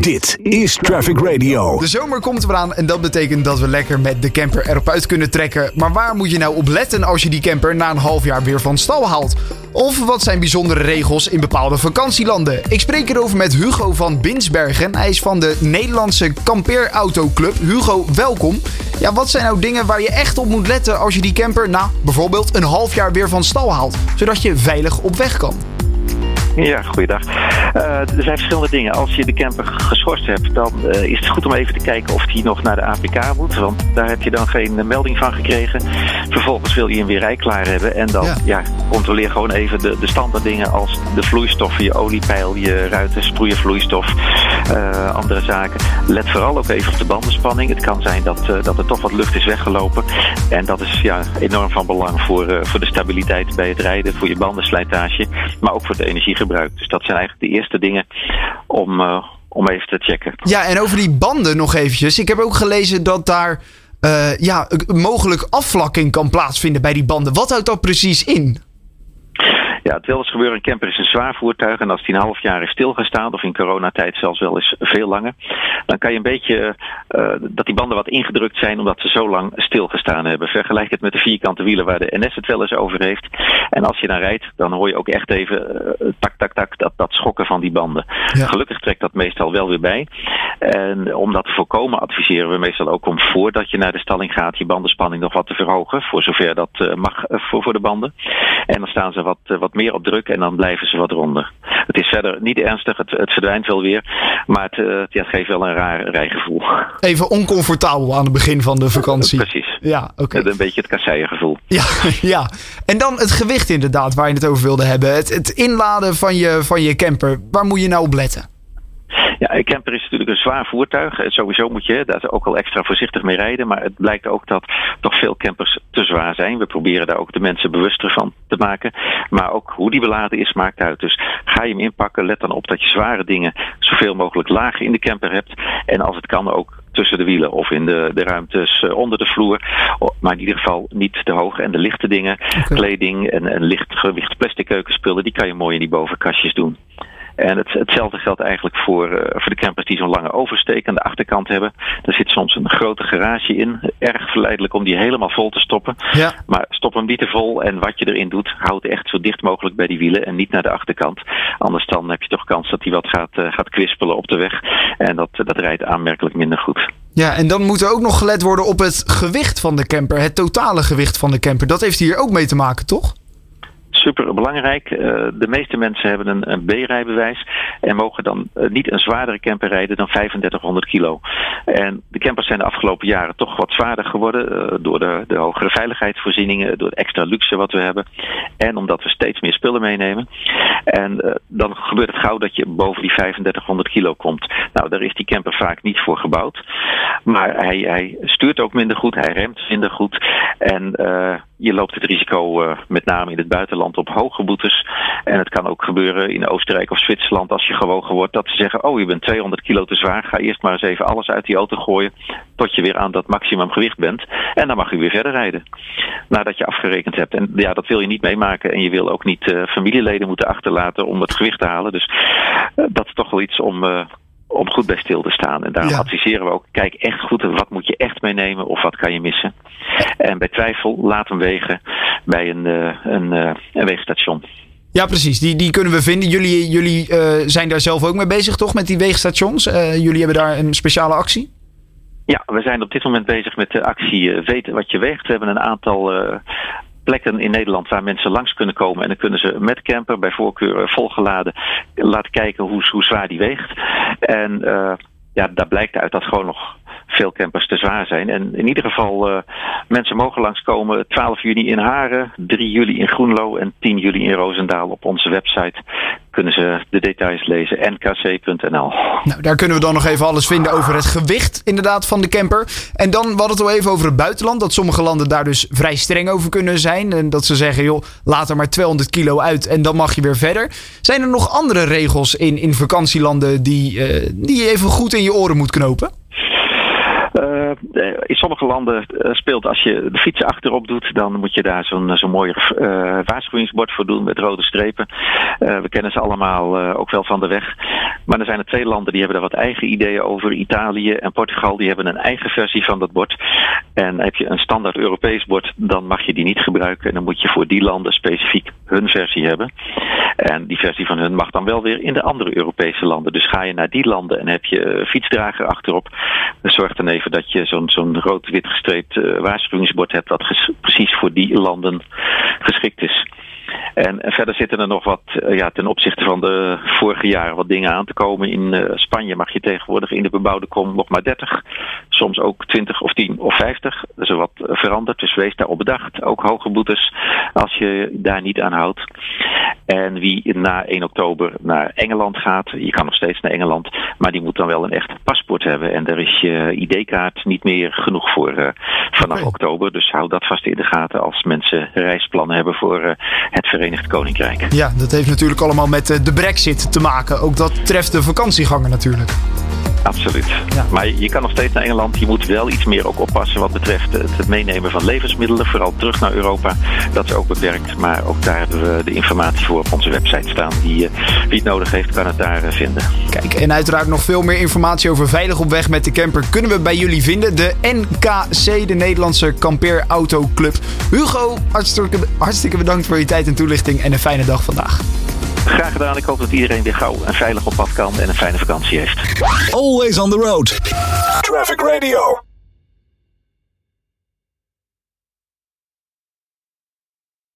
Dit is Traffic Radio. De zomer komt eraan en dat betekent dat we lekker met de camper erop uit kunnen trekken. Maar waar moet je nou op letten als je die camper na een half jaar weer van stal haalt? Of wat zijn bijzondere regels in bepaalde vakantielanden? Ik spreek erover met Hugo van Binsbergen. Hij is van de Nederlandse Campeerautoclub. Hugo, welkom. Ja, wat zijn nou dingen waar je echt op moet letten als je die camper na bijvoorbeeld een half jaar weer van stal haalt? Zodat je veilig op weg kan. Ja, goeiedag. Uh, er zijn verschillende dingen. Als je de camper geschorst hebt, dan uh, is het goed om even te kijken of die nog naar de APK moet. Want daar heb je dan geen uh, melding van gekregen. Vervolgens wil je hem weer rijklaar hebben. En dan ja. ja controleer gewoon even de, de standaard dingen als de vloeistoffen, je oliepeil, je ruiten, sproeiervloeistof, andere zaken. Let vooral ook even op de bandenspanning. Het kan zijn dat, dat er toch wat lucht is weggelopen. En dat is ja, enorm van belang voor, voor de stabiliteit bij het rijden, voor je bandenslijtage, maar ook voor de energie gebruikt. Dus dat zijn eigenlijk de eerste dingen om, uh, om even te checken. Ja, en over die banden nog eventjes. Ik heb ook gelezen dat daar uh, ja, mogelijk afvlakking kan plaatsvinden bij die banden. Wat houdt dat precies in? Ja, het wil eens gebeuren. Een camper is een zwaar voertuig. En als die een half jaar is stilgestaan, of in coronatijd zelfs wel eens veel langer, dan kan je een beetje uh, dat die banden wat ingedrukt zijn omdat ze zo lang stilgestaan hebben. Vergelijk het met de vierkante wielen waar de NS het wel eens over heeft. En als je dan rijdt, dan hoor je ook echt even uh, tak, tak, tak, dat, dat schokken van die banden. Ja. Gelukkig trekt dat meestal wel weer bij. En om dat te voorkomen adviseren we meestal ook om voordat je naar de stalling gaat, je bandenspanning nog wat te verhogen. Voor zover dat uh, mag voor, voor de banden. En dan staan ze wat, wat meer op druk en dan blijven ze wat ronder. Het is verder niet ernstig, het, het verdwijnt wel weer. Maar het, ja, het geeft wel een raar rijgevoel. Even oncomfortabel aan het begin van de vakantie. Precies. Ja, oké. Okay. Een beetje het kasseiengevoel. Ja, ja. En dan het gewicht inderdaad, waar je het over wilde hebben. Het, het inladen van je, van je camper. Waar moet je nou op letten? Ja, een camper is natuurlijk een zwaar voertuig. Sowieso moet je daar ook al extra voorzichtig mee rijden. Maar het blijkt ook dat toch veel campers te zwaar zijn. We proberen daar ook de mensen bewuster van te maken. Maar ook hoe die beladen is, maakt uit. Dus ga je hem inpakken, let dan op dat je zware dingen zoveel mogelijk laag in de camper hebt. En als het kan ook tussen de wielen of in de, de ruimtes onder de vloer. Maar in ieder geval niet de hoge en de lichte dingen. Okay. Kleding en, en lichtgewicht plastic keukenspullen, die kan je mooi in die bovenkastjes doen. En het, hetzelfde geldt eigenlijk voor, uh, voor de campers die zo'n lange oversteek aan de achterkant hebben. Daar zit soms een grote garage in. Erg verleidelijk om die helemaal vol te stoppen. Ja. Maar stop hem niet te vol. En wat je erin doet, houd echt zo dicht mogelijk bij die wielen en niet naar de achterkant. Anders dan heb je toch kans dat hij wat gaat, uh, gaat kwispelen op de weg. En dat, dat rijdt aanmerkelijk minder goed. Ja, en dan moet er ook nog gelet worden op het gewicht van de camper. Het totale gewicht van de camper. Dat heeft hier ook mee te maken, toch? Super belangrijk. Uh, de meeste mensen hebben een, B-rijbewijs en mogen dan uh, niet een zwaardere camper rijden dan 3500 kilo. En de campers zijn de afgelopen jaren toch wat zwaarder geworden uh, door de, de hogere veiligheidsvoorzieningen, door het extra luxe wat we hebben en omdat we steeds meer spullen meenemen. En dan gebeurt het gauw dat je boven die 3500 kilo komt. Nou, daar is die camper vaak niet voor gebouwd. Maar hij, hij stuurt ook minder goed, hij remt minder goed en je loopt het risico met name in het buitenland op hoge boetes. En het kan ook gebeuren in Oostenrijk of Zwitserland als je gewogen wordt dat ze zeggen: Oh, je bent 200 kilo te zwaar. Ga eerst maar eens even alles uit die auto gooien. Tot je weer aan dat maximum gewicht bent. En dan mag je weer verder rijden. Nadat je afgerekend hebt. En ja, dat wil je niet meemaken. En je wil ook niet uh, familieleden moeten achterlaten om het gewicht te halen. Dus uh, dat is toch wel iets om om goed bij stil te staan. En daarom ja. adviseren we ook, kijk echt goed, wat moet je echt meenemen of wat kan je missen. En bij twijfel, laat hem wegen bij een, uh, een, uh, een weegstation. Ja, precies. Die, die kunnen we vinden. Jullie, jullie uh, zijn daar zelf ook mee bezig, toch? Met die weegstations. jullie hebben daar een speciale actie? Ja, we zijn op dit moment bezig met de actie Weten wat je weegt. We hebben een aantal plekken in Nederland waar mensen langs kunnen komen. En dan kunnen ze met camper, bij voorkeur volgeladen, laten kijken hoe, hoe zwaar die weegt. En uh, ja, daar blijkt uit dat gewoon nog veel campers te zwaar zijn. En in ieder geval, uh, mensen mogen langskomen 12 juni in Haren, 3 juli in Groenlo en 10 juli in Roosendaal. Op onze website kunnen ze de details lezen, nkc.nl. Nou, daar kunnen we dan nog even alles vinden over het gewicht inderdaad van de camper. En dan, we het al even over het buitenland, dat sommige landen daar dus vrij streng over kunnen zijn. En dat ze zeggen, joh, laat er maar 200 kilo uit en dan mag je weer verder. Zijn er nog andere regels in, in vakantielanden die, uh, die je even goed in je oren moet knopen? Uh, in sommige landen speelt als je de fiets achterop doet, dan moet je daar zo'n zo'n mooi waarschuwingsbord voor doen met rode strepen. we kennen ze allemaal ook wel van de weg. Maar er zijn er twee landen die hebben daar wat eigen ideeën over. Italië en Portugal, die hebben een eigen versie van dat bord. En heb je een standaard Europees bord, dan mag je die niet gebruiken. En dan moet je voor die landen specifiek hun versie hebben. En die versie van hun mag dan wel weer in de andere Europese landen. Dus ga je naar die landen en heb je fietsdrager achterop, zorg dan even dat je zo'n zo'n rood-wit gestreept uh, waarschuwingsbord hebt dat precies voor die landen geschikt is. En, verder zitten er nog wat, eh, ja, ten opzichte van de vorige jaren, wat dingen aan te komen. In uh, Spanje mag je tegenwoordig in de bebouwde kom nog maar 30, soms ook 20 of 10 of 50. Dat is wat veranderd, dus wees daarop bedacht. Ook hoge boetes als je daar niet aan houdt. En wie na 1 oktober naar Engeland gaat, je kan nog steeds naar Engeland, maar die moet dan wel een echt paspoort hebben. En daar is je ID-kaart niet meer genoeg voor vanaf oktober. Dus hou dat vast in de gaten als mensen reisplannen hebben voor uh, het Verenigd Koninkrijk. Ja, dat heeft natuurlijk allemaal met eh, de brexit te maken. Ook dat treft de vakantiegangen natuurlijk. Absoluut. Ja. Maar je kan nog steeds naar Engeland. Je moet wel iets meer ook oppassen wat betreft het meenemen van levensmiddelen. Vooral terug naar Europa. Dat is ook beperkt. Maar ook daar hebben we de informatie voor op onze website staan. Die, eh, wie het nodig heeft, kan het daar eh, vinden. Kijk, en uiteraard nog veel meer informatie over veilig op weg met de camper kunnen we bij jullie vinden. De NKC, de Nederlandse Camper Auto Club. Hugo, hartstikke, hartstikke bedankt voor je tijd en toelichting. En een fijne dag vandaag. Graag gedaan. Ik hoop dat iedereen weer gauw en veilig op pad kan en een fijne vakantie heeft. Always on the road. Traffic Radio.